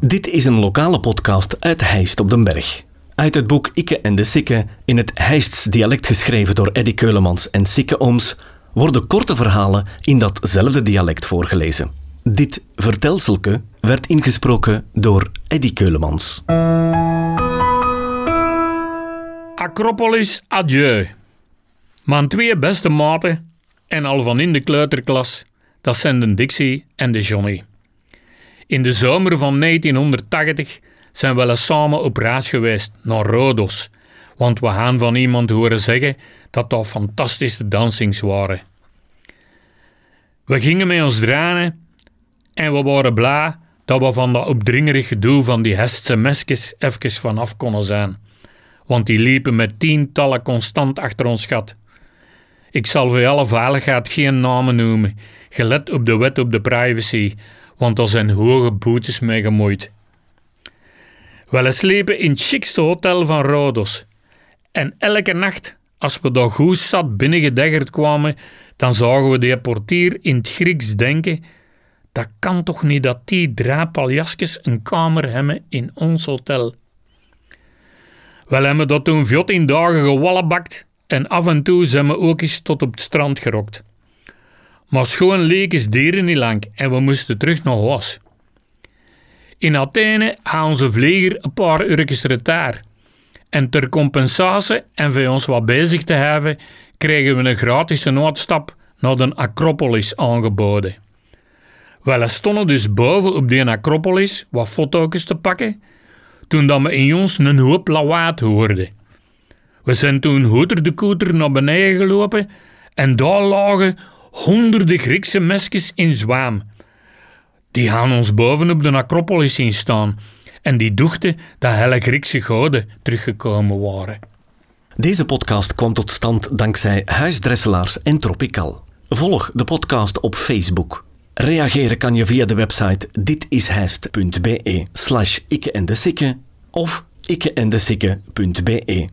Dit is een lokale podcast uit Heist op den Berg. Uit het boek Ikke en de Sikke, in het Heists dialect geschreven door Eddy Keulemans en Sikke Ooms, worden korte verhalen in datzelfde dialect voorgelezen. Dit vertelselke werd ingesproken door Eddy Keulemans. Acropolis adieu. Mijn twee beste maten, en al van in de kleuterklas, dat zijn de Dixie en de Johnny. In de zomer van 1980 zijn we samen op reis geweest naar Rodos, want we gaan van iemand horen zeggen dat dat fantastische dansings waren. We gingen met ons dranen en we waren blij dat we van dat opdringerig gedoe van die hestse mesjes even vanaf konden zijn, want die liepen met tientallen constant achter ons gat. Ik zal voor alle veiligheid geen namen noemen, gelet op de wet op de privacy, want er zijn hoge boetes mee gemoeid. We sliepen in het chicste hotel van Rodos. En elke nacht, als we daar goed zat binnengedeggerd kwamen, dan zagen we de portier in het Grieks denken: dat kan toch niet dat die draapaljasjes een kamer hebben in ons hotel. Wel hebben dat toen 14 dagen gewallebakt en af en toe zijn we ook eens tot op het strand gerokt. Maar schoon leek is dieren niet lang en we moesten terug naar huis. In Athene gaan onze vlieger een paar uurtjes retaar. En ter compensatie en voor ons wat bezig te hebben, kregen we een gratis uitstap naar de Acropolis aangeboden. We stonden dus boven op die Acropolis wat foto's te pakken, toen dat we in ons een hoop lawaad hoorden. We zijn toen hoeder de koeter naar beneden gelopen en daar lagen honderden Griekse mesjes in zwaam. Die gaan ons boven op de Acropolis zien staan en die dachten dat hele Griekse goden teruggekomen waren. Deze podcast kwam tot stand dankzij Huisdresselaars en Tropical. Volg de podcast op Facebook. Reageren kan je via de website ditishijst.be slash ikke en de of ikkeendesikke.be.